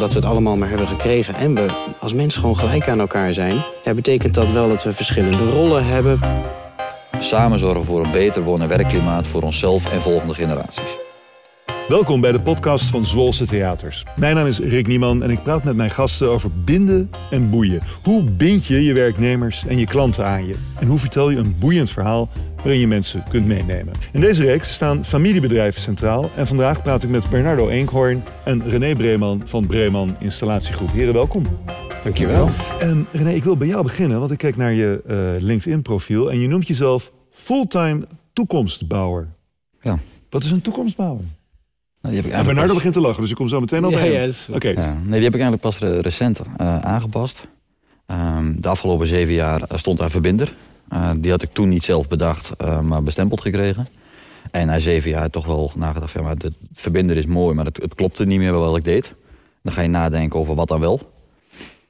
omdat we het allemaal maar hebben gekregen en we als mens gewoon gelijk aan elkaar zijn, betekent dat wel dat we verschillende rollen hebben. Samen zorgen voor een beter woon- en werkklimaat voor onszelf en volgende generaties. Welkom bij de podcast van Zwolse Theaters. Mijn naam is Rick Nieman en ik praat met mijn gasten over binden en boeien. Hoe bind je je werknemers en je klanten aan je? En hoe vertel je een boeiend verhaal waarin je mensen kunt meenemen? In deze reeks staan familiebedrijven centraal en vandaag praat ik met Bernardo Eenkhoorn en René Breeman van Breeman Installatiegroep. Heren, welkom. Dankjewel. Um, René, ik wil bij jou beginnen, want ik kijk naar je uh, LinkedIn-profiel en je noemt jezelf fulltime toekomstbouwer. Ja. Wat is een toekomstbouwer? Nou, die heb ik Ja, Bernardo begint te lachen, dus ik kom zo meteen al bij Ja, hem. ja, nee, die heb ik eigenlijk pas re- recent eh, aangepast. Ehm, de afgelopen zeven jaar stond daar verbinder. Eh, die had ik toen niet zelf bedacht, eh, maar bestempeld gekregen. En na zeven jaar toch wel nagedacht, ja, maar de verbinder is mooi, maar het, het klopte niet meer wat ik deed. Dan ga je nadenken over wat dan wel.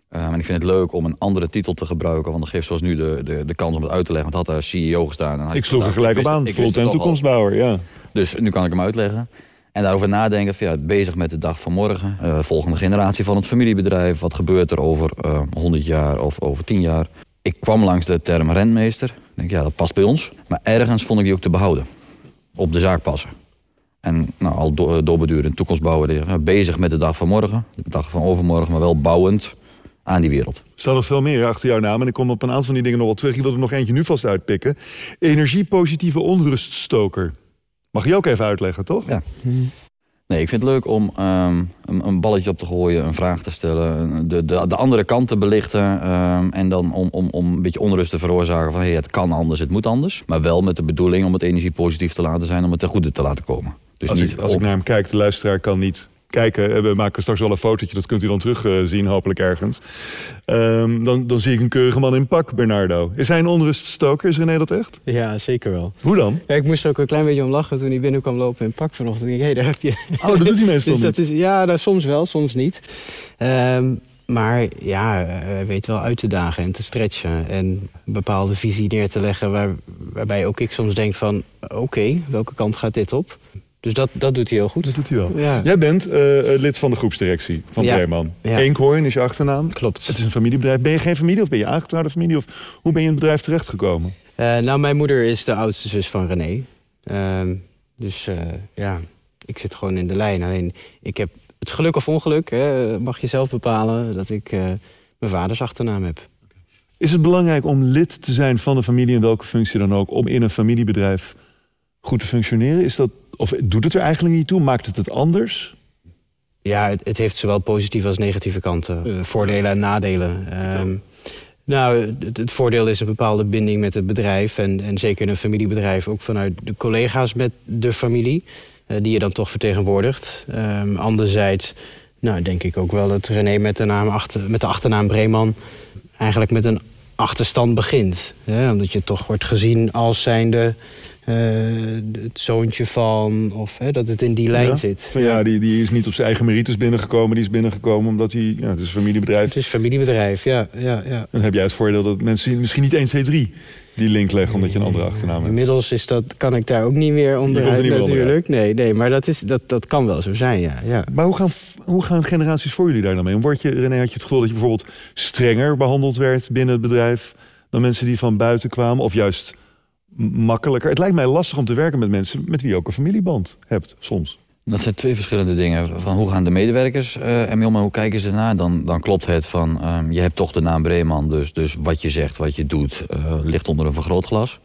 Ehm, en ik vind het leuk om een andere titel te gebruiken, want dat geeft zoals nu de, de, de kans om het uit te leggen. Want had daar CEO gestaan. en had ik sloeg er gelijk op aan. Fulltime toekomstbouwer, ja. Dus nu kan ik hem uitleggen. En daarover nadenken, van, ja, bezig met de dag van morgen. eh, volgende generatie van het familiebedrijf. Wat gebeurt er over eh 100 jaar of over 10 jaar? Ik kwam langs de term rentmeester. Denk, ja, dat past bij ons. Maar ergens vond ik die ook te behouden. Op de zaak passen. En nou, al do doorbedurend toekomstbouwer. ja, bezig met de dag van morgen. De dag van overmorgen, maar wel bouwend aan die wereld. Er staat nog veel meer achter jouw naam en ik kom op een aantal van die dingen nog wel terug. Ik wil er nog eentje nu vast uitpikken. Energiepositieve onruststoker. Mag je ook even uitleggen, toch? Ja. Nee, ik vind het leuk om ehm, een, een balletje op te gooien, een vraag te stellen, de, de, de andere kant te belichten. ehm, en dan om, om, om een beetje onrust te veroorzaken van hey, het kan anders, het moet anders. Maar wel met de bedoeling om het energiepositief te laten zijn, om het ten goede te laten komen. Dus Als, niet ik, als ik naar hem kijk, de luisteraar kan niet kijken. Eh, We maken straks wel een fotootje, dat kunt u dan terugzien, zien hopelijk ergens. Ehm, dan, dan zie ik een keurige man in pak, Bernardo. Is hij een onruststoker? Is René dat echt? Ja, zeker wel. Hoe dan? Ja, ik moest er ook een klein beetje om lachen toen hij binnenkwam lopen in pak vanochtend. Ik denk, hé, daar heb je... Oh, dat doet hij meestal Dus niet. dat is, ja, nou, soms wel, soms niet. Ehm, maar ja, eh, hij weet wel uit te dagen en te stretchen. En een bepaalde visie neer te leggen... Waar, waarbij ook ik soms denk van... oké, welke kant gaat dit op? Dus dat, dat doet hij heel goed. Dat doet hij wel. Ja, Jij bent eh, eh, lid van de groepsdirectie van Ja. Breeman. Ja. Eenkhoorn is je achternaam. klopt. Het is een familiebedrijf. Ben je geen familie of ben je aangetrouwde familie? Of hoe ben je in het bedrijf terechtgekomen? Eh, nou, mijn moeder is de oudste zus van René. Ehm, dus eh, ja, ik zit gewoon in de lijn. Alleen, ik heb het geluk of ongeluk, hè, mag je zelf bepalen... dat ik eh, mijn vaders achternaam heb. Is het belangrijk om lid te zijn van een familie, in welke functie dan ook, om in een familiebedrijf goed te functioneren? Is dat, of doet het er eigenlijk niet toe? Maakt het het anders? Ja, het, het heeft zowel positieve als negatieve kanten. Eh, voordelen en nadelen. Ehm, nou, het, het voordeel is een bepaalde binding met het bedrijf. En, en zeker in een familiebedrijf ook vanuit de collega's met de familie. eh, die je dan toch vertegenwoordigt. Ehm, anderzijds, nou, denk ik ook wel dat René met de, naam achter, met de achternaam Breeman... eigenlijk met een achterstand begint. Hè? Omdat je toch wordt gezien als zijnde... eh, het zoontje van, of hè, dat het in die lijn Ja? zit. Ja, die, die is niet op zijn eigen merites binnengekomen. Die is binnengekomen omdat hij, ja, het is een familiebedrijf. Het is familiebedrijf, ja. ja, ja. Dan heb jij het voordeel dat mensen misschien niet 1, 2, 3 die link leggen omdat je een andere achternaam hebt. Inmiddels is dat, kan ik daar ook niet meer onderuit er niet natuurlijk. Nee, nee, maar dat, is, dat, dat kan wel zo zijn, ja. ja. Maar hoe gaan, hoe gaan generaties voor jullie daar dan mee? om? Word je, René, had je het gevoel dat je bijvoorbeeld strenger behandeld werd binnen het bedrijf dan mensen die van buiten kwamen? Of juist makkelijker? Het lijkt mij lastig om te werken met mensen met wie je ook een familieband hebt soms. Dat zijn twee verschillende dingen. Van hoe gaan de medewerkers eh ermee om en hoe kijken ze ernaar? Dan, dan klopt het van, ehm, je hebt toch de naam Breeman, dus, dus wat je zegt, wat je doet, eh, ligt onder een vergrootglas.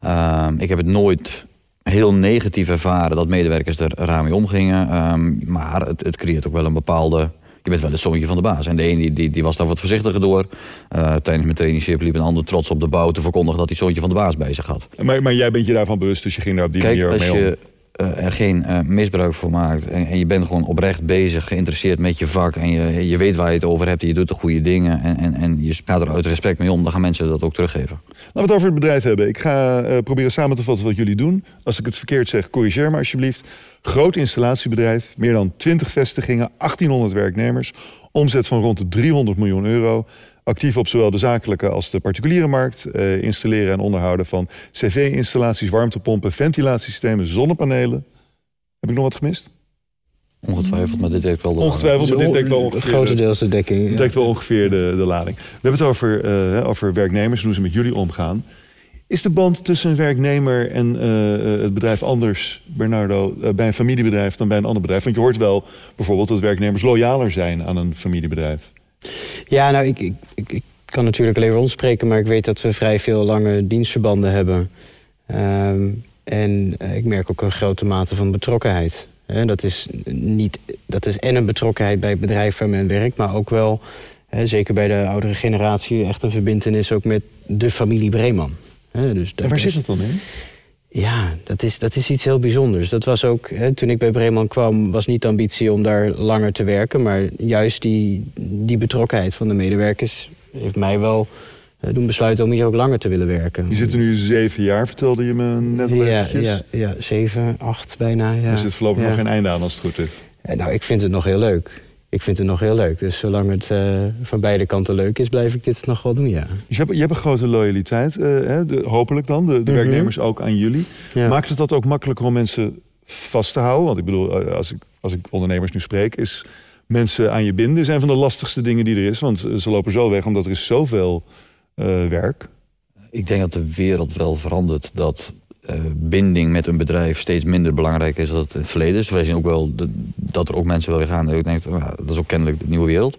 Ehm, ik heb het nooit heel negatief ervaren dat medewerkers er raar mee omgingen. Ehm, maar het, het creëert ook wel een bepaalde... Je bent wel het zoontje van de baas. En de een die, die, die was daar wat voorzichtiger door. Eh, tijdens mijn trainingschip liep een ander trots op de bouw te verkondigen dat hij het zoontje van de baas bij zich had. Maar, maar jij bent je daarvan bewust, dus je ging daar op die Kijk, manier mee om. je er geen eh, misbruik van maakt en, en je bent gewoon oprecht bezig, geïnteresseerd met je vak en je, je weet waar je het over hebt en je doet de goede dingen en, en, en je gaat er uit respect mee om, dan gaan mensen dat ook teruggeven. Laten we het over het bedrijf hebben. Ik ga eh, proberen samen te vatten wat jullie doen. Als ik het verkeerd zeg, corrigeer me alsjeblieft. Groot installatiebedrijf, meer dan 20 vestigingen, 1800 werknemers. Omzet van rond de 300 miljoen euro. Actief op zowel de zakelijke als de particuliere markt. Eh, installeren en onderhouden van cv-installaties, warmtepompen, ventilatiesystemen, zonnepanelen. Heb ik nog wat gemist? Ongetwijfeld, maar dit dekt wel de Ongetwijfeld, maar dit dekt wel ongeveer... Grotendeels de dekking. Het dekt wel ongeveer de, de lading. We hebben het over, uh, over werknemers, hoe ze met jullie omgaan. Is de band tussen een werknemer en uh, het bedrijf anders, Bernardo, uh, bij een familiebedrijf dan bij een ander bedrijf? Want je hoort wel bijvoorbeeld dat werknemers loyaler zijn aan een familiebedrijf. Ja, nou, ik, ik, ik, ik kan natuurlijk alleen voor ons spreken, maar ik weet dat we vrij veel lange dienstverbanden hebben. Um, en ik merk ook een grote mate van betrokkenheid. dat, is niet, dat is en een betrokkenheid bij het bedrijf waar men werkt, maar ook wel, zeker bij de oudere generatie, echt een verbindenis ook met de familie Breeman. dus en waar zit dat dan in? Ja, dat is, dat is iets heel bijzonders. Dat was ook, hè, toen ik bij Breeman kwam, was niet de ambitie om daar langer te werken. Maar juist die, die betrokkenheid van de medewerkers heeft mij wel uh, doen besluiten om hier ook langer te willen werken. Je zit er nu zeven jaar, vertelde je me net al ja, ja, ja, zeven, acht bijna. Ja. Er zit voorlopig nog geen einde aan als het goed is. Uh, nou, ik vind het nog heel leuk. Ik vind het nog heel leuk. Dus zolang het uh, van beide kanten leuk is, blijf ik dit nog wel doen, ja. Dus je hebt, je hebt een grote loyaliteit, hè, de, hopelijk dan, de, de mm -hmm. werknemers ook aan jullie. Ja. Maakt het dat ook makkelijker om mensen vast te houden? Want ik bedoel, als ik, als ik ondernemers nu spreek, is mensen aan je binden een van de lastigste dingen die er is. Want ze lopen zo weg, omdat er is zoveel uh, werk. Ik denk dat de wereld wel verandert. Dat uh, binding met een bedrijf steeds minder belangrijk is dan het in het verleden is. Wij zien ook wel dat er ook mensen weer gaan. Ik denk, nou, dat is ook kennelijk de nieuwe wereld.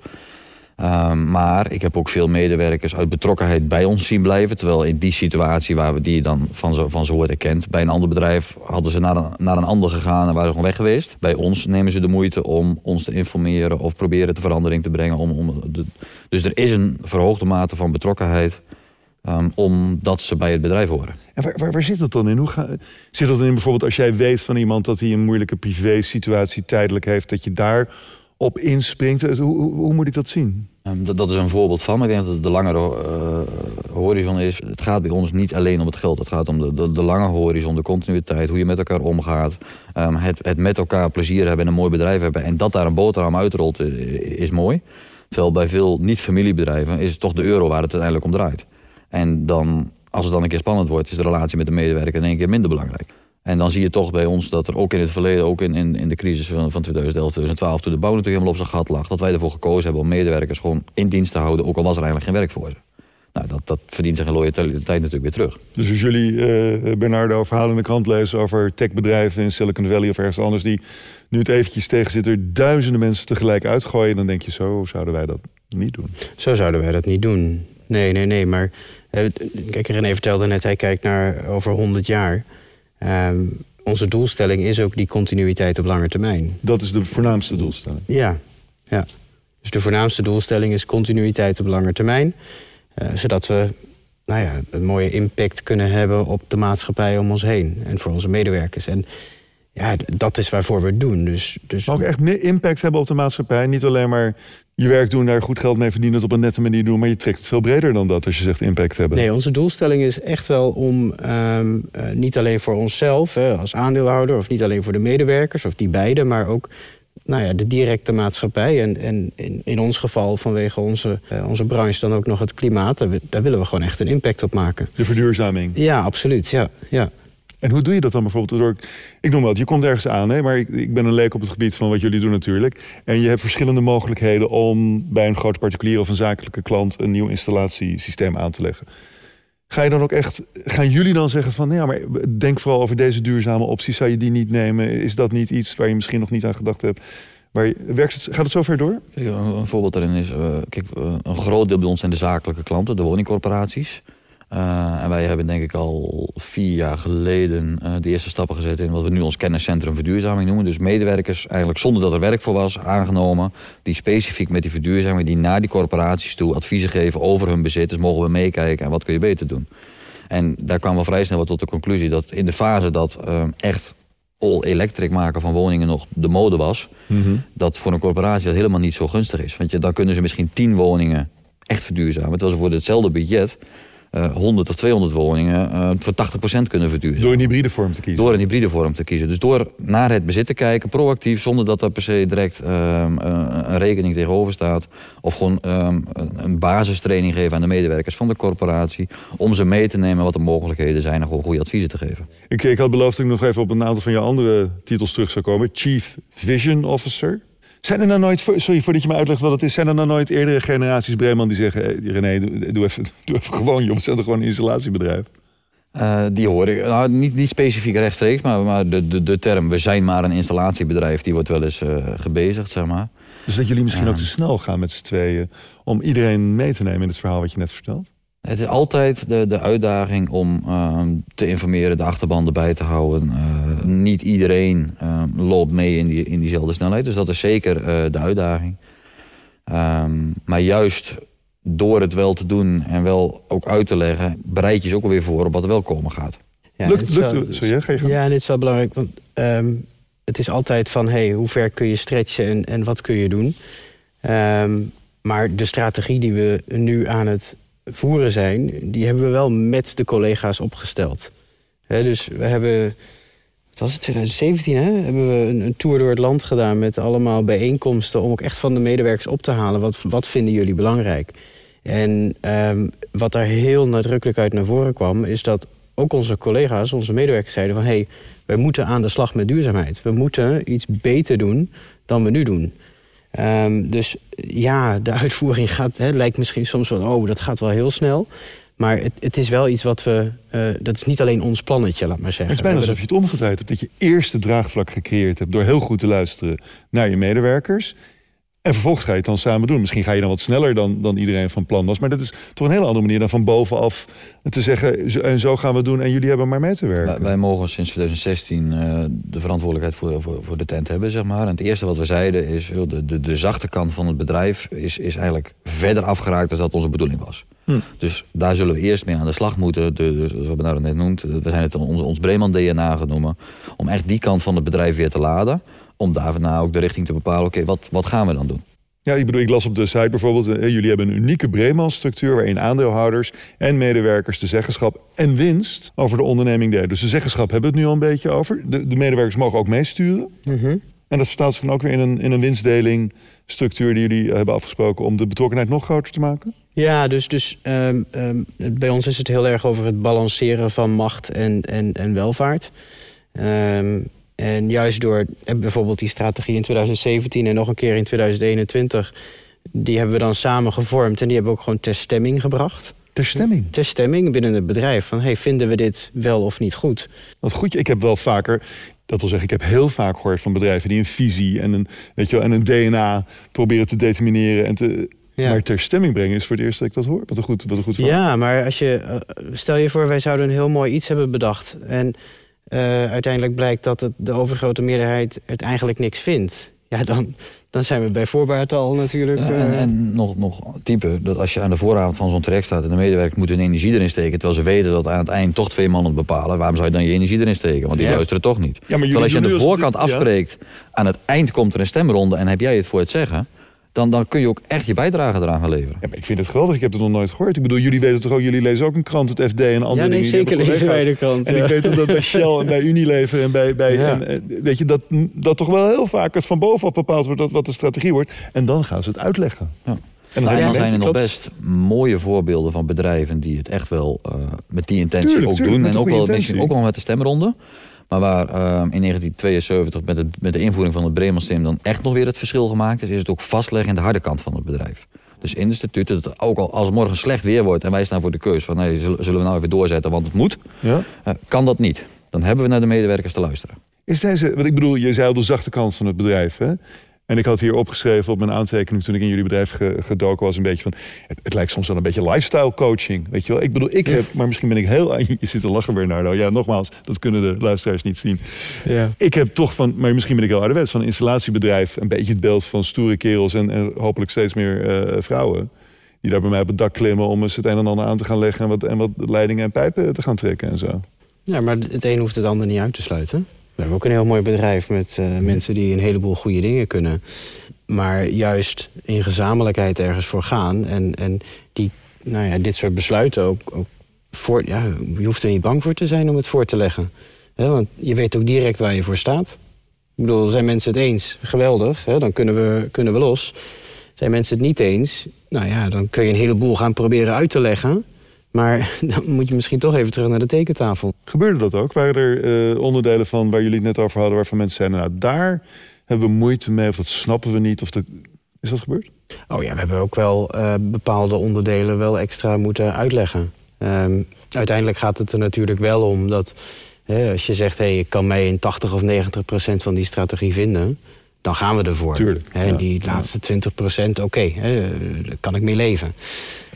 Um, maar ik heb ook veel medewerkers uit betrokkenheid bij ons zien blijven. Terwijl in die situatie waar we die dan van zo, van zo worden kent. Bij een ander bedrijf hadden ze naar een, naar een ander gegaan en waren ze gewoon weg geweest. Bij ons nemen ze de moeite om ons te informeren of proberen de verandering te brengen. Om, dus er is een verhoogde mate van betrokkenheid. Um, omdat ze bij het bedrijf horen. En waar, waar, waar zit dat dan in? Hoe ga, zit dat in bijvoorbeeld als jij weet van iemand dat hij een moeilijke privé-situatie tijdelijk heeft, dat je daar op inspringt? Hoe, hoe, hoe moet ik dat zien? Um, dat, dat, is een voorbeeld van, maar ik denk dat het de langere uh, horizon is. Het gaat bij ons niet alleen om het geld. Het gaat om de, de, de lange horizon, de continuïteit, hoe je met elkaar omgaat. Um, het, het, met elkaar plezier hebben en een mooi bedrijf hebben. En dat daar een boterham uitrolt, is mooi. Terwijl bij veel niet-familiebedrijven is het toch de euro waar het uiteindelijk om draait. En dan, als het dan een keer spannend wordt, is de relatie met de medewerker in één keer minder belangrijk. En dan zie je toch bij ons dat er ook in het verleden, ook in, in, in de crisis van, van 2011, 2012, toen de bouw natuurlijk helemaal op zijn gat lag, dat wij ervoor gekozen hebben om medewerkers gewoon in dienst te houden, ook al was er eigenlijk geen werk voor ze. Nou, dat, dat verdient zich een loyaliteit natuurlijk weer terug. Dus als jullie, uh, Bernardo, verhalen in de krant lezen over techbedrijven in Silicon Valley of ergens anders die nu het eventjes tegen zitten, duizenden mensen tegelijk uitgooien, dan denk je zo zouden wij dat niet doen. Zo zouden wij dat niet doen. Nee, nee, nee, maar Kijk, René vertelde net, hij kijkt naar over 100 jaar. Um, onze doelstelling is ook die continuïteit op lange termijn. Dat is de voornaamste doelstelling? Ja, ja. Dus de voornaamste doelstelling is continuïteit op lange termijn. Uh, zodat we nou ja, een mooie impact kunnen hebben op de maatschappij om ons heen. En voor onze medewerkers. En ja, dat is waarvoor we het doen. Dus, dus... Ook echt meer impact hebben op de maatschappij. Niet alleen maar je werk doen, daar goed geld mee verdienen, het op een nette manier doen. Maar je trekt het veel breder dan dat als je zegt impact hebben. Nee, onze doelstelling is echt wel om um, uh, niet alleen voor onszelf hè, als aandeelhouder, of niet alleen voor de medewerkers, of die beide, maar ook nou ja, de directe maatschappij. En, en in, in ons geval vanwege onze, uh, onze branche dan ook nog het klimaat. Daar, daar willen we gewoon echt een impact op maken. De verduurzaming. Ja, absoluut. Ja, ja. En hoe doe je dat dan bijvoorbeeld? Door, ik noem wat, je komt ergens aan, hè, maar ik, ik, ben een leek op het gebied van wat jullie doen natuurlijk. En je hebt verschillende mogelijkheden om bij een grote particulier of een zakelijke klant een nieuw installatiesysteem aan te leggen. Ga je dan ook echt, gaan jullie dan zeggen van, nou ja, maar denk vooral over deze duurzame opties, zou je die niet nemen? Is dat niet iets waar je misschien nog niet aan gedacht hebt? Maar werkt het, gaat het zo ver door? Een, voorbeeld daarin is, uh, kijk, uh, een groot deel bij ons zijn de zakelijke klanten, de woningcorporaties. Uh, en wij hebben denk ik al vier jaar geleden uh, de eerste stappen gezet in wat we nu ons kenniscentrum verduurzaming noemen. Dus medewerkers eigenlijk zonder dat er werk voor was aangenomen. Die specifiek met die verduurzaming, die naar die corporaties toe adviezen geven over hun bezit. Dus mogen we meekijken en wat kun je beter doen. En daar kwamen we vrij snel tot de conclusie dat in de fase dat uh, echt all electric maken van woningen nog de mode was. Mm -hmm. Dat voor een corporatie dat helemaal niet zo gunstig is. Want je, dan kunnen ze misschien tien woningen echt verduurzamen. Terwijl ze voor hetzelfde budget eh 100 of 200 woningen eh, voor 80% kunnen verduurzamen. Door een hybride vorm te kiezen. Door een hybride vorm te kiezen. Dus door naar het bezit te kijken, proactief, zonder dat er per se direct ehm, een een rekening tegenover staat. Of gewoon ehm, een- een basistraining geven aan de medewerkers van de corporatie. Om ze mee te nemen wat de mogelijkheden zijn en gewoon goede adviezen te geven. Ik, ik had beloofd dat ik nog even op een aantal van je andere titels terug zou komen. Chief Vision Officer. Zijn er nou nooit, sorry voordat je me uitlegt wat het is, zijn er nou nooit eerdere generaties Breeman die zeggen: hey, René, doe, doe even, doe even gewoon, joh, we zijn toch gewoon een installatiebedrijf? Eh, die hoor ik, nou, niet, niet specifiek rechtstreeks, maar, maar de, de, de term we zijn maar een installatiebedrijf, die wordt wel eens eh, gebezigd, zeg maar. Dus dat jullie misschien ook te snel gaan met z'n tweeën om iedereen mee te nemen in het verhaal wat je net vertelt? Het is altijd de, de uitdaging om ehm, te informeren, de achterban erbij te houden. Eh, niet iedereen ehm, loopt mee in, die, in diezelfde snelheid, dus dat is zeker eh, de uitdaging. Ehm, maar juist door het wel te doen en wel ook uit te leggen, bereid je ze ook alweer voor op wat er wel komen gaat. Ja, lukt, lukt, wel- sorry, hè, ga je. Ja, en dit is wel belangrijk, want ehm, het is altijd van hey, hoe ver kun je stretchen en, en wat kun je doen. Ehm, maar de strategie die we nu aan het voeren zijn, die hebben we wel met de collega's opgesteld. Dus we hebben, wat was het, 2017 hè, hebben we een, een tour door het land gedaan met allemaal bijeenkomsten om ook echt van de medewerkers op te halen. Wat, wat vinden jullie belangrijk? En ehm, wat daar heel nadrukkelijk uit naar voren kwam, is dat ook onze collega's, onze medewerkers zeiden van hé, hey, wij moeten aan de slag met duurzaamheid. We moeten iets beter doen dan we nu doen. Ehm, dus ja, de uitvoering gaat, hè, lijkt misschien soms wel, oh, dat gaat wel heel snel. Maar het, het is wel iets wat we, eh, dat is niet alleen ons plannetje, laat maar zeggen. Het is bijna alsof je het omgedraaid hebt. Dat je eerst het draagvlak gecreëerd hebt door heel goed te luisteren naar je medewerkers. En vervolgens ga je het dan samen doen. Misschien ga je dan wat sneller dan, dan iedereen van plan was. Maar dat is toch een hele andere manier dan van bovenaf te zeggen... zo- en zo gaan we het doen en jullie hebben maar mee te werken. Wij, wij mogen sinds 2016 eh, de verantwoordelijkheid voor, voor, voor de tent hebben, zeg maar. En het eerste wat we zeiden is, joh, de, de, de zachte kant van het bedrijf is, is eigenlijk verder afgeraakt dan dat onze bedoeling was. Hm. Dus daar zullen we eerst mee aan de slag moeten. De, de, zoals we nou net noemt, we zijn het ons, ons Breeman DNA genoemd. Om echt die kant van het bedrijf weer te laden. Om daarna ook de richting te bepalen, oké, wat, wat gaan we dan doen? Ja, ik bedoel, ik las op de site bijvoorbeeld... eh, jullie hebben een unieke Breeman-structuur... waarin aandeelhouders en medewerkers de zeggenschap en winst over de onderneming delen. Dus de zeggenschap hebben we het nu al een beetje over. De, de medewerkers mogen ook meesturen. Mhm. En dat vertaalt zich dan ook weer in een, in een winstdeling structuur... die jullie hebben afgesproken om de betrokkenheid nog groter te maken? Ja, dus, dus ehm, ehm, bij ons is het heel erg over het balanceren van macht en, en, en welvaart. Ehm, en juist door eh, bijvoorbeeld die strategie in 2017 en nog een keer in 2021, die hebben we dan samen gevormd en die hebben we ook gewoon ter stemming gebracht. Ter stemming. Ter stemming binnen het bedrijf van hey, vinden we dit wel of niet goed? Wat goed. Ik heb wel vaker, dat wil zeggen, ik heb heel vaak gehoord van bedrijven die een visie en een, weet je wel, en een DNA proberen te determineren. En te, Ja. Maar ter stemming brengen is voor het eerst dat ik dat hoor. Wat een goed, wat een goed verhaal. Ja, maar als je, eh, stel je voor, wij zouden een heel mooi iets hebben bedacht. En uiteindelijk blijkt dat het, de overgrote meerderheid het eigenlijk niks vindt. Ja, dan, dan zijn we bij voorbaat al natuurlijk. Ja, eh, en, en nog, nog dieper, dat als je aan de vooravond van zo'n traject staat en de medewerker moet hun energie erin steken, terwijl ze weten dat aan het eind toch twee mannen het bepalen, waarom zou je dan je energie erin steken? Want die Ja. luisteren toch niet. Ja, maar jullie terwijl als je aan de als voorkant afspreekt, aan het eind komt er een stemronde en heb jij het voor het zeggen, dan, dan kun je ook echt je bijdrage eraan gaan leveren. Ja, maar ik vind het geweldig. Ik heb het nog nooit gehoord. Ik bedoel, jullie weten toch ook, jullie lezen ook een krant, het FD en andere ja, nee, dingen. zeker lezen wij de krant. En ja. ik weet ook dat bij Shell en bij Unilever en bij... bij Ja. en, eh, weet je, dat, dat toch wel heel vaak het van bovenaf bepaald wordt... Dat, wat de strategie wordt. En dan gaan ze het uitleggen. Ja. En dan je, zijn er nog best mooie voorbeelden van bedrijven die het echt wel eh, met die intentie Tuurlijk, ook tuurlijk, doen. En ook wel, misschien ook wel met de stemronde. Maar waar ehm, in 1972 met, het, met de invoering van het Bremen-stem dan echt nog weer het verschil gemaakt is, is het ook vastleggen in de harde kant van het bedrijf. Dus in de statuten, dat ook al als morgen slecht weer wordt en wij staan voor de keus van nee, zullen zullen we nou even doorzetten, want het moet, Ja? eh, kan dat niet. Dan hebben we naar de medewerkers te luisteren. Is deze, wat ik bedoel, je zei al de zachte kant van het bedrijf. Hè? En ik had hier opgeschreven op mijn aantekening toen ik in jullie bedrijf ge- gedoken was, een beetje van. Het, het lijkt soms wel een beetje lifestyle coaching. Weet je wel? Ik bedoel, ik heb, maar misschien ben ik heel. Je zit te lachen, Bernardo. Ja, nogmaals, dat kunnen de luisteraars niet zien. Ja. Ik heb toch van, maar misschien ben ik heel ouderwets, van een installatiebedrijf een beetje het beeld van stoere kerels en, en hopelijk steeds meer eh, vrouwen. Die daar bij mij op het dak klimmen om eens het een en ander aan te gaan leggen en wat, en wat leidingen en pijpen te gaan trekken en zo. ja, maar het een hoeft het ander niet uit te sluiten. We hebben ook een heel mooi bedrijf met eh, mensen die een heleboel goede dingen kunnen. Maar juist in gezamenlijkheid ergens voor gaan. En, en die, nou ja, dit soort besluiten ook, ook voor, ja, je hoeft er niet bang voor te zijn om het voor te leggen. Hè, want je weet ook direct waar je voor staat. Ik bedoel, zijn mensen het eens? Geweldig, hè, dan kunnen we, kunnen we los. Zijn mensen het niet eens? Nou ja, dan kun je een heleboel gaan proberen uit te leggen. Maar dan moet je misschien toch even terug naar de tekentafel. Gebeurde dat ook? Waren er eh, onderdelen van waar jullie het net over hadden... waarvan mensen zeiden, nou daar hebben we moeite mee... of dat snappen we niet? Of dat... Is dat gebeurd? Oh ja, we hebben ook wel eh, bepaalde onderdelen wel extra moeten uitleggen. Ehm, uiteindelijk gaat het er natuurlijk wel om dat... Hè, als je zegt, hey, ik kan mij in 80 of 90 procent van die strategie vinden... dan gaan we ervoor. Tuurlijk, Hè, ja. Die laatste 20 procent, oké, daar kan ik mee leven.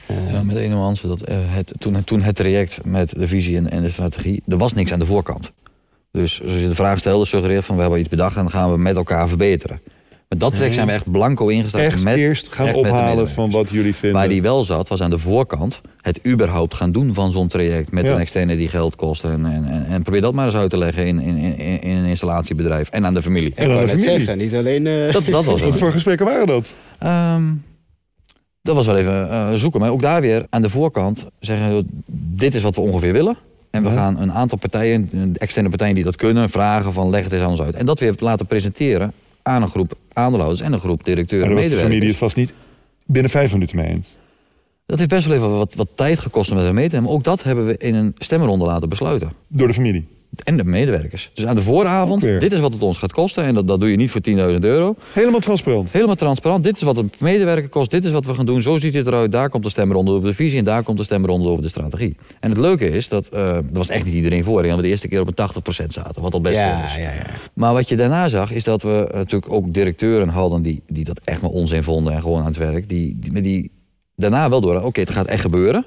Eh, Ja, met één nuance. Dat, eh, het, toen, toen het traject met de visie en, en de strategie, er was niks aan de voorkant. Dus zoals je de vraag stelde, suggereert van we hebben iets bedacht en dan gaan we met elkaar verbeteren. Met dat traject zijn we echt blanco ingestapt. Echt met, eerst gaan echt ophalen van wat jullie vinden. Waar die wel zat, was aan de voorkant het überhaupt gaan doen van zo'n traject met Ja. een externe die geld kost. En, en, en, en probeer dat maar eens uit te leggen in, in, in, in een installatiebedrijf en aan de familie. En ik aan de familie. zeggen, niet alleen... eh, Dat, dat was het. Wat voor gesprekken waren dat? Ehm, dat was wel even eh, zoeken. Maar ook daar weer aan de voorkant zeggen... dit is wat we ongeveer willen. En we Ja. gaan een aantal partijen, externe partijen die dat kunnen... vragen van leg het eens aan ons uit. En dat weer laten presenteren aan een groep aandeelhouders... en een groep directeuren Maar de familie het vast niet binnen vijf minuten mee eens. Dat heeft best wel even wat, wat tijd gekost om met hen mee te nemen. Maar ook dat hebben we in een stemronde laten besluiten. Door de familie. En de medewerkers. Dus aan de vooravond, dit is wat het ons gaat kosten. En dat, dat doe je niet voor 10.000 euro. Helemaal transparant. Helemaal transparant. Dit is wat een medewerker kost. Dit is wat we gaan doen. Zo ziet het eruit. Daar komt de stemronde over de visie. En daar komt de stemronde over de strategie. En het leuke is dat. eh er was echt niet iedereen voor. hè, want we de eerste keer op een 80% zaten. Wat al best veel ja, is. ja, ja. Maar wat je daarna zag. Is dat we eh, natuurlijk ook directeuren hadden. Die, die dat echt maar onzin vonden. En gewoon aan het werk. Die, die, die daarna wel door. Oké, het gaat echt gebeuren.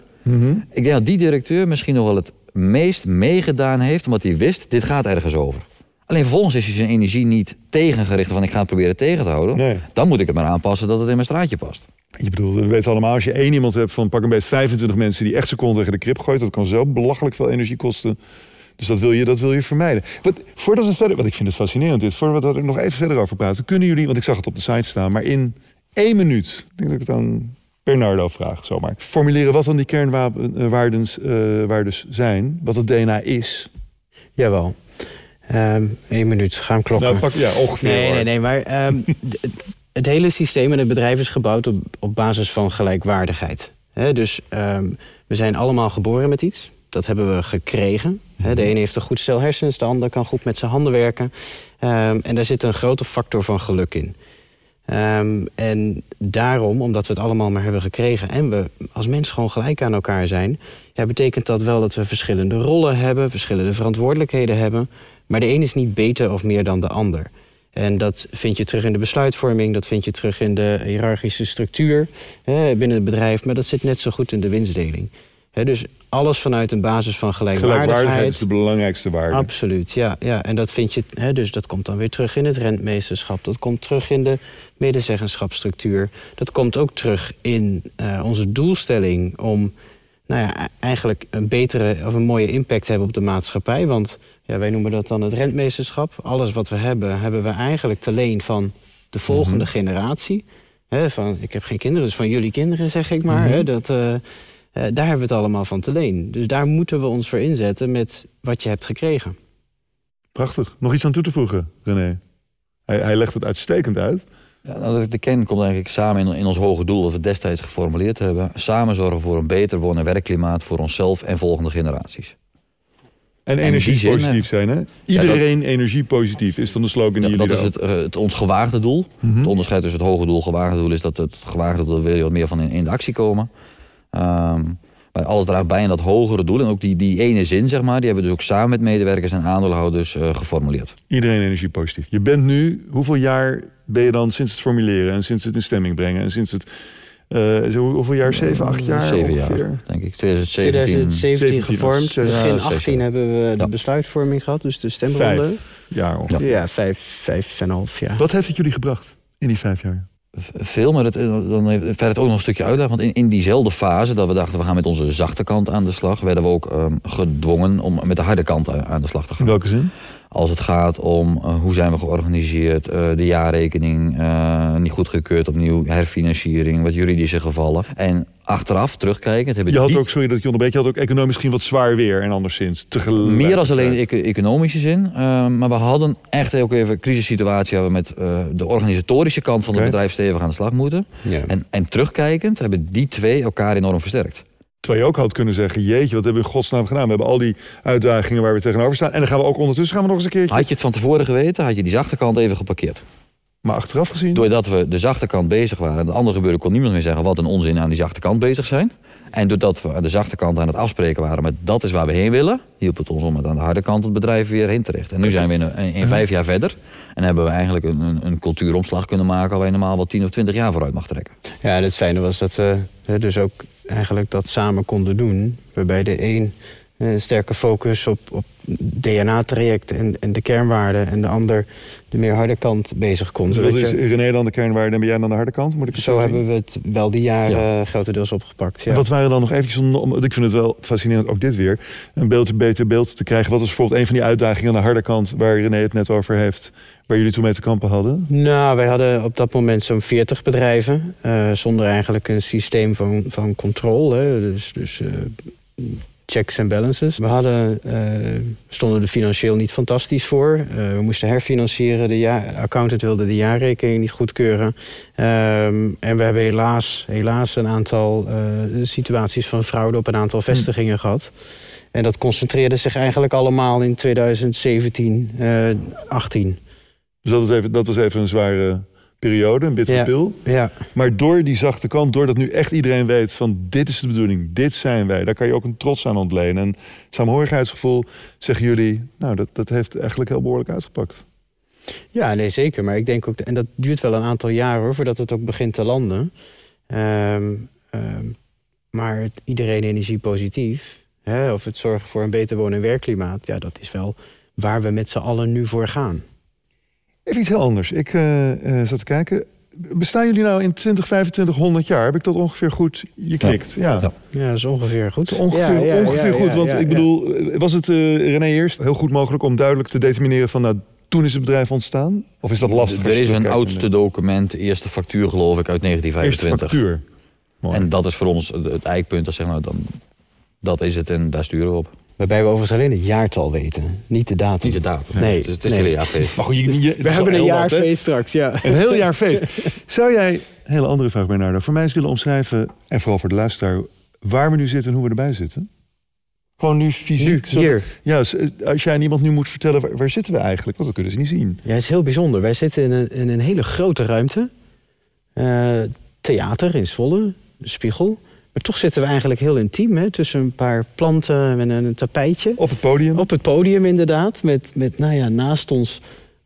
Ik denk dat die directeur misschien nog wel het meest meegedaan heeft. Omdat hij wist. Dit gaat ergens over. Alleen vervolgens is hij zijn energie niet tegengericht. Van ik ga het proberen tegen te houden. Nee. Dan moet ik het maar aanpassen dat het in mijn straatje past. Je bedoelt, we weten allemaal, als je één iemand hebt van pak een beetje 25 mensen die echt seconden tegen de krip gooit, dat kan zo belachelijk veel energie kosten. Dus dat wil je, dat wil je vermijden. Wat, voordat we verder, want ik vind het fascinerend dit, voordat we er nog even verder over praten, kunnen jullie, want ik zag het op de site staan, maar in één minuut, ik denk dat ik het aan Bernardo vraag, zomaar, formuleren wat dan die kernwaarden eh, waardes zijn, wat het DNA is. Jawel. Ehm Eén minuut, gaan klokken. Nou, pak, ja, ongeveer. Nee, hoor. nee, nee, maar ehm, het, hele systeem en het bedrijf is gebouwd op, op basis van gelijkwaardigheid. Hè, dus ehm, we zijn allemaal geboren met iets. Dat hebben we gekregen. Hè, de ene heeft een goed stel hersens, de ander kan goed met zijn handen werken. Ehm, en daar zit een grote factor van geluk in. Ehm, en daarom, omdat we het allemaal maar hebben gekregen en we als mens gewoon gelijk aan elkaar zijn, ja, betekent dat wel dat we verschillende rollen hebben, verschillende verantwoordelijkheden hebben. Maar de een is niet beter of meer dan de ander. En dat vind je terug in de besluitvorming, dat vind je terug in de hiërarchische structuur binnen het bedrijf, maar dat zit net zo goed in de winstdeling. Dus alles vanuit een basis van Gelijkwaardigheid gelijkwaardigheid. is de belangrijkste waarde. Absoluut, ja, ja. En dat vind je, dus dat komt dan weer terug in het rentmeesterschap. Dat komt terug in de medezeggenschapsstructuur. Dat komt ook terug in eh, onze doelstelling om nou ja, e- eigenlijk een betere of een mooie impact te hebben op de maatschappij. Want ja, wij noemen dat dan het rentmeesterschap. Alles wat we hebben, hebben we eigenlijk te leen van de volgende generatie. Hè, van, ik heb geen kinderen, dus van jullie kinderen zeg ik maar. hè, dat, eh, daar hebben we het allemaal van te leen. Dus daar moeten we ons voor inzetten met wat je hebt gekregen. Prachtig. Nog iets aan toe te voegen, René? Hij, hij legt het uitstekend uit. Ja, nou, de- de kern komt eigenlijk samen in, in ons hoge doel dat we destijds geformuleerd hebben. Samen zorgen voor een beter woon- en werkklimaat voor onszelf en volgende generaties. En zin, energiepositief zijn, hè? Iedereen energiepositief is dan de slogan die Ja, jullie dat is het, eh, het ons gewaagde doel. Mhm. Het onderscheid tussen het hoge doel en het gewaagde doel is dat het gewaagde doel wil je wat meer van in, in de actie komen. Ehm, maar alles draagt bij aan dat hogere doel. En ook die, die ene zin, zeg maar, die hebben we dus ook samen met medewerkers en aandeelhouders eh, geformuleerd. Iedereen energiepositief. Je bent nu, hoeveel jaar ben je dan sinds het formuleren en sinds het in stemming brengen en sinds het, eh, zo, hoeveel jaar? Zeven, acht jaar Zeven ongeveer? jaar, denk ik. 2017. 2017 17 gevormd. Begin ja, zes 18 jaar. hebben we de Ja. besluitvorming gehad, dus de stemronde. Vijf jaar ongeveer. Ja, vijf, vijf en een half jaar. Wat heeft het jullie gebracht in die vijf jaar? Veel, maar het, eh, dan heeft verder ook nog een stukje uitleg. Want in, in diezelfde fase dat we dachten we gaan met onze zachte kant aan de slag, werden we ook ehm, gedwongen om met de harde kant aan de slag te gaan. In welke zin? Als het gaat om eh, hoe zijn we georganiseerd, uh, de jaarrekening uh, niet goedgekeurd, opnieuw herfinanciering, wat juridische gevallen. En achteraf terugkijkend hebben je had die... ook, sorry dat ik je onderbreek, je had ook economisch misschien wat zwaar weer en anderszins. Meer als alleen eco economische zin. maar we hadden echt ook even een crisissituatie waar we met de organisatorische kant van het okay. bedrijf stevig aan de slag moeten. Ja. En, en terugkijkend hebben die twee elkaar enorm versterkt. Terwijl je ook had kunnen zeggen, jeetje, wat hebben we in godsnaam gedaan? We hebben al die uitdagingen waar we tegenover staan. En dan gaan we ook ondertussen gaan we nog eens een keertje... Had je het van tevoren geweten, had je die zachte kant even geparkeerd. Maar achteraf gezien? Doordat we de zachte kant bezig waren. En de andere gebeurde kon niemand meer zeggen wat een onzin aan die zachte kant bezig zijn. En doordat we aan de zachte kant aan het afspreken waren met dat is waar we heen willen, hielp het ons om het aan de harde kant het bedrijf weer heen te richten. En nu zijn we in, in, in vijf jaar verder. En hebben we eigenlijk een, een, een, cultuuromslag kunnen maken waar je normaal wel 10 of 20 jaar vooruit mag trekken. Ja, en het fijne was dat we dus ook eigenlijk dat samen konden doen. Waarbij de een een sterke focus op, op DNA-traject en, en de kernwaarden... en de ander de meer harde kant bezig kon. Dus is René dan de kernwaarde en ben jij dan de harde kant? Moet ik zo hebben we het wel die jaren ja. grotendeels opgepakt. Ja. Wat waren dan nog eventjes, om, ik vind het wel fascinerend, ook dit weer... een beeld, beter beeld te krijgen. Wat was bijvoorbeeld een van die uitdagingen aan de harde kant... waar René het net over heeft, waar jullie toen mee te kampen hadden? Nou, wij hadden op dat moment zo'n 40 bedrijven... Uh, zonder eigenlijk een systeem van, van controle. Dus, dus uh, checks en balances. We hadden, uh, stonden er financieel niet fantastisch voor. We moesten herfinancieren. De ja accountant wilde de jaarrekening niet goedkeuren. Um, en we hebben helaas, helaas een aantal situaties van fraude op een aantal vestigingen hm. gehad. En dat concentreerde zich eigenlijk allemaal in 2017, 18. Dus dat was even, dat was even een zware periode, een bittere ja, pil. Ja. Maar door die zachte kant, doordat nu echt iedereen weet van dit is de bedoeling, dit zijn wij, daar kan je ook een trots aan ontlenen. En saamhorigheidsgevoel, zeggen jullie, nou dat, dat heeft eigenlijk heel behoorlijk uitgepakt. Ja, nee zeker. Maar ik denk ook, en dat duurt wel een aantal jaren hoor, voordat het ook begint te landen. Um, um, maar het, iedereen energie positief, hè, of het zorgen voor een beter wonen- en werkklimaat, ja, dat is wel waar we met z'n allen nu voor gaan. Even iets heel anders. Ik uh, uh, zat te kijken. Bestaan jullie nou in 20, 25, 100 jaar? Heb ik dat ongeveer goed? Je knikt. Ja, ja. ja dat is ongeveer goed. Ongeveer, ja, ja, ongeveer goed. Want ik bedoel, was het uh, René eerst heel goed mogelijk om duidelijk te determineren van nou, toen is het bedrijf ontstaan? Of is dat lastig? Er is een oudste document, eerste factuur geloof ik uit 1925. Eerste factuur. Mooi. En dat is voor ons het eikpunt. Dat, zeg maar, dan, dat is het en daar sturen we op. Waarbij we overigens alleen het jaartal weten, niet de datum. Niet de datum. Nee, dus het is nee. een hele jaarfeest. Maar goed, je, je, we hebben een jaarfeest straks, ja. Een heel jaar feest. Zou jij, een hele andere vraag Bernardo, voor mij eens willen omschrijven, en vooral voor de luisteraar, waar we nu zitten en hoe we erbij zitten? Gewoon nu fysiek. Nu, hier. Ja, als jij aan iemand nu moet vertellen, waar, waar, zitten we eigenlijk? Want dat kunnen ze niet zien. Ja, het is heel bijzonder. Wij zitten in een, in een hele grote ruimte. Uh, theater in Zwolle, de Spiegel. Maar toch zitten we eigenlijk heel intiem, hè, tussen een paar planten en een tapijtje. Op het podium? Op het podium, inderdaad. Met, met nou ja, naast ons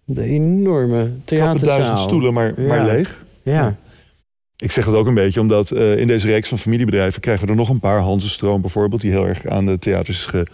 de enorme theaterzaal. duizend stoelen, maar, ja. maar leeg. Ja. ja. Ik zeg dat ook een beetje omdat uh, in deze reeks van familiebedrijven... krijgen we er nog een paar. Hansenstroom bijvoorbeeld, die heel erg aan de theaters is ge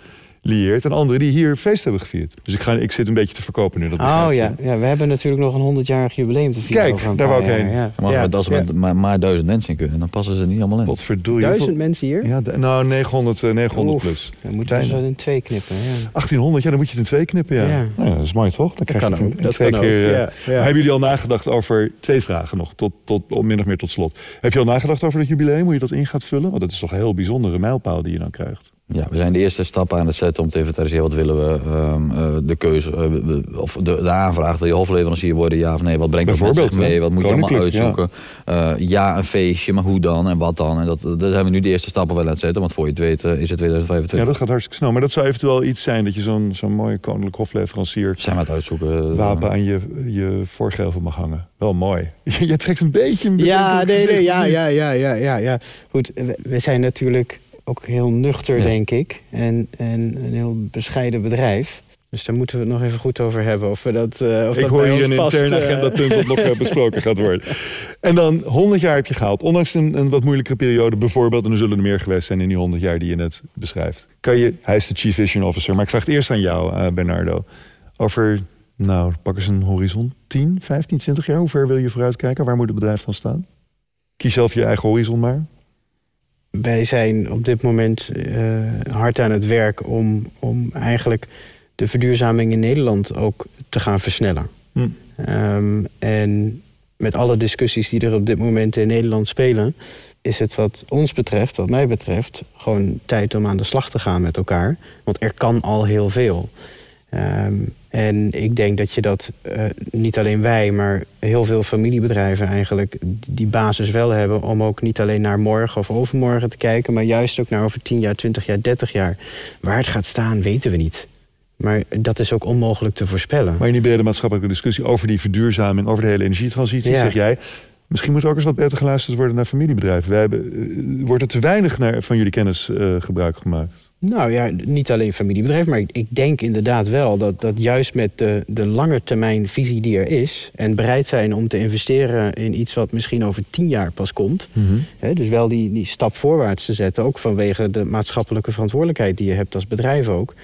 lieert. En anderen die hier feest hebben gevierd. Dus ik, ga, ik zit een beetje te verkopen nu. Dat oh ja. ja, we hebben natuurlijk nog een 100-jarig jubileum te vieren. Kijk, daar wou ik heen. Ja. Maar ja. als er ja. maar, maar, duizend mensen in kunnen, dan passen ze niet allemaal in. Wat verdorie. Duizend mensen hier? Ja, nou 900, uh, 900 Oef, plus. Dan moeten we zo in twee knippen. Ja. 1800, ja, dan moet je het in twee knippen, ja. ja. Nou, dat is mooi toch? Dan krijg dat je het in, in dat twee kan keer. Uh, hebben jullie al nagedacht over twee vragen nog, tot, tot, min of meer tot slot. Heb je al nagedacht over het jubileum, hoe je dat in gaat vullen? Want dat is toch een heel bijzondere mijlpaal die je dan krijgt. Ja, we zijn de eerste stappen aan het zetten om te inventariseren wat willen we. Um, uh, de keuze, uh, of de, de aanvraag, wil je hofleverancier worden, ja of nee? Wat brengt dat met zich mee? Wat moet je allemaal uitzoeken? Ja. Uh, ja. een feestje, maar hoe dan en wat dan? En dat, dat zijn we nu de eerste stappen wel aan het zetten, want voor je het weet is het 2025. Ja, dat gaat hartstikke snel. Maar dat zou eventueel iets zijn dat je zo'n zo'n mooie koninklijk hofleverancier... Zijn we het uitzoeken. Wapen aan je, je voorgevel mag hangen. Wel mooi. je trekt een beetje... Een ja, nee, nee, ja, ja, ja, ja, ja, ja. Goed, we, we zijn natuurlijk ook heel nuchter, ja. denk ik. En, en een heel bescheiden bedrijf. Dus daar moeten we het nog even goed over hebben. Of we dat, uh, of ik dat hoor hier een past, interne uh... agendapunt dat nog besproken gaat worden. En dan 100 jaar heb je gehaald. Ondanks een, een wat moeilijke periode bijvoorbeeld. En er zullen er meer geweest zijn in die 100 jaar die je net beschrijft. Kan je, hij is de Chief Vision Officer. Maar ik vraag het eerst aan jou, uh, Bernardo. Over, nou, pak eens een horizon. 10, 15, 20 jaar. Hoe ver wil je vooruitkijken? Waar moet het bedrijf dan staan? Kies zelf je eigen horizon maar wij zijn op dit moment uh, hard aan het werk om, om eigenlijk de verduurzaming in Nederland ook te gaan versnellen. Hm. Ehm, en met alle discussies die er op dit moment in Nederland spelen, is het wat ons betreft, wat mij betreft, gewoon tijd om aan de slag te gaan met elkaar. Want er kan al heel veel. Ehm, en ik denk dat je dat eh, niet alleen wij, maar heel veel familiebedrijven eigenlijk die basis wel hebben om ook niet alleen naar morgen of overmorgen te kijken, maar juist ook naar over 10 jaar, 20 jaar, 30 jaar. Waar het gaat staan, weten we niet. Maar dat is ook onmogelijk te voorspellen. Maar in die brede maatschappelijke discussie over die verduurzaming, over de hele energietransitie, Ja. zeg jij. Misschien moet er ook eens wat beter geluisterd worden naar familiebedrijven. Wij hebben, eh, wordt er te weinig naar, van jullie kennis eh, gebruik gemaakt? Nou ja, niet alleen familiebedrijf, maar ik, denk inderdaad wel dat, dat juist met de, de lange termijn visie die er is en bereid zijn om te investeren in iets wat misschien over tien jaar pas komt, hè, dus wel die, die stap voorwaarts te zetten, ook vanwege de maatschappelijke verantwoordelijkheid die je hebt als bedrijf ook,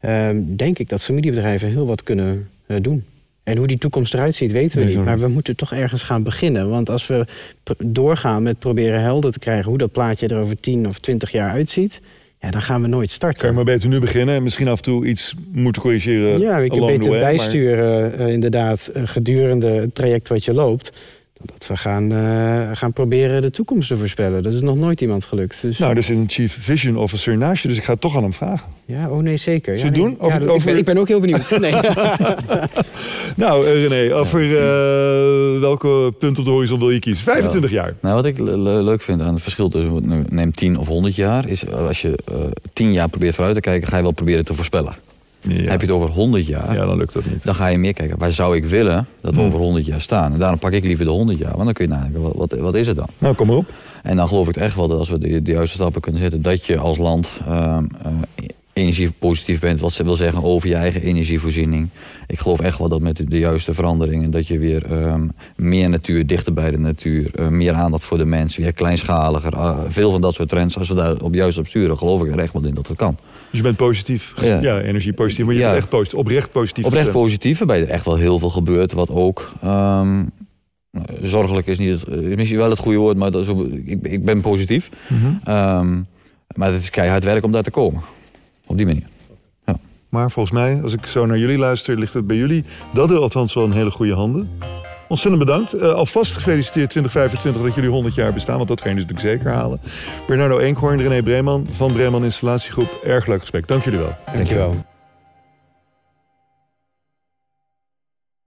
ehm, denk ik dat familiebedrijven heel wat kunnen eh, doen. En hoe die toekomst eruit ziet, weten we Nee, niet. Maar we moeten toch ergens gaan beginnen. Want als we doorgaan met proberen helder te krijgen hoe dat plaatje er over 10 of 20 jaar uitziet, ja, dan gaan we nooit starten. Kan je maar beter nu beginnen en misschien af en toe iets moeten corrigeren. Ja, je kunt along the beter way, maar- bijsturen, eh, inderdaad, eh, gedurende het traject wat je loopt. Dat we gaan, eh, gaan proberen de toekomst te voorspellen. Dat is nog nooit iemand gelukt. Dus, Nou, er zit een Chief Vision Officer naast je, dus ik ga het toch aan hem vragen. ja, oh nee, zeker. Zullen ja, we nee. doen? Over- Ja, dat- ik, ben, ik ben ook heel benieuwd. Nee. Nou, eh, René, over eh, welke punt op de horizon wil je kiezen? 25 jaar. Nou, wat ik le- le- leuk vind aan het verschil tussen neem 10 of 100 jaar, is als je eh 10 jaar probeert vooruit te kijken, ga je wel proberen te voorspellen. Ja. Heb je het over 100 jaar, ja, dan lukt dat niet. dan ga je meer kijken, waar zou ik willen dat we Hmm. over 100 jaar staan? En daarom pak ik liever de 100 jaar, want dan kun je nadenken, wat, wat, wat is het dan? Nou, kom maar op. En dan geloof ik echt wel dat als we de, de juiste stappen kunnen zetten, dat je als land ehm eh, energiepositief bent. Wat ze wil zeggen over je eigen energievoorziening. Ik geloof echt wel dat met de, de juiste veranderingen, dat je weer ehm, meer natuur, dichter bij de natuur, eh, meer aandacht voor de mens, weer kleinschaliger. ah, veel van dat soort trends, als we daar op juist op sturen, geloof ik er echt wel in dat het kan. Dus je bent positief. Ja, Ja. energie positief. Maar je Ja. bent echt positief, oprecht positief. Oprecht gestemd. positief, waarbij er echt wel heel veel gebeurt, wat ook. ehm, zorgelijk is niet het, is misschien wel het goede woord, maar dat is, ik, ik ben positief. Mhm. Ehm, maar het is keihard werk om daar te komen. Op die manier. Maar volgens mij, als ik zo naar jullie luister, ligt het bij jullie. Dat er althans wel in hele goede handen. Ontzettend bedankt. Eh, alvast gefeliciteerd 2025 dat jullie 100 jaar bestaan. Want dat ga je natuurlijk zeker halen. Bernardo Eenkhoorn, René Breeman van Breeman Installatiegroep. Erg leuk gesprek. Dank jullie wel. Dankjewel.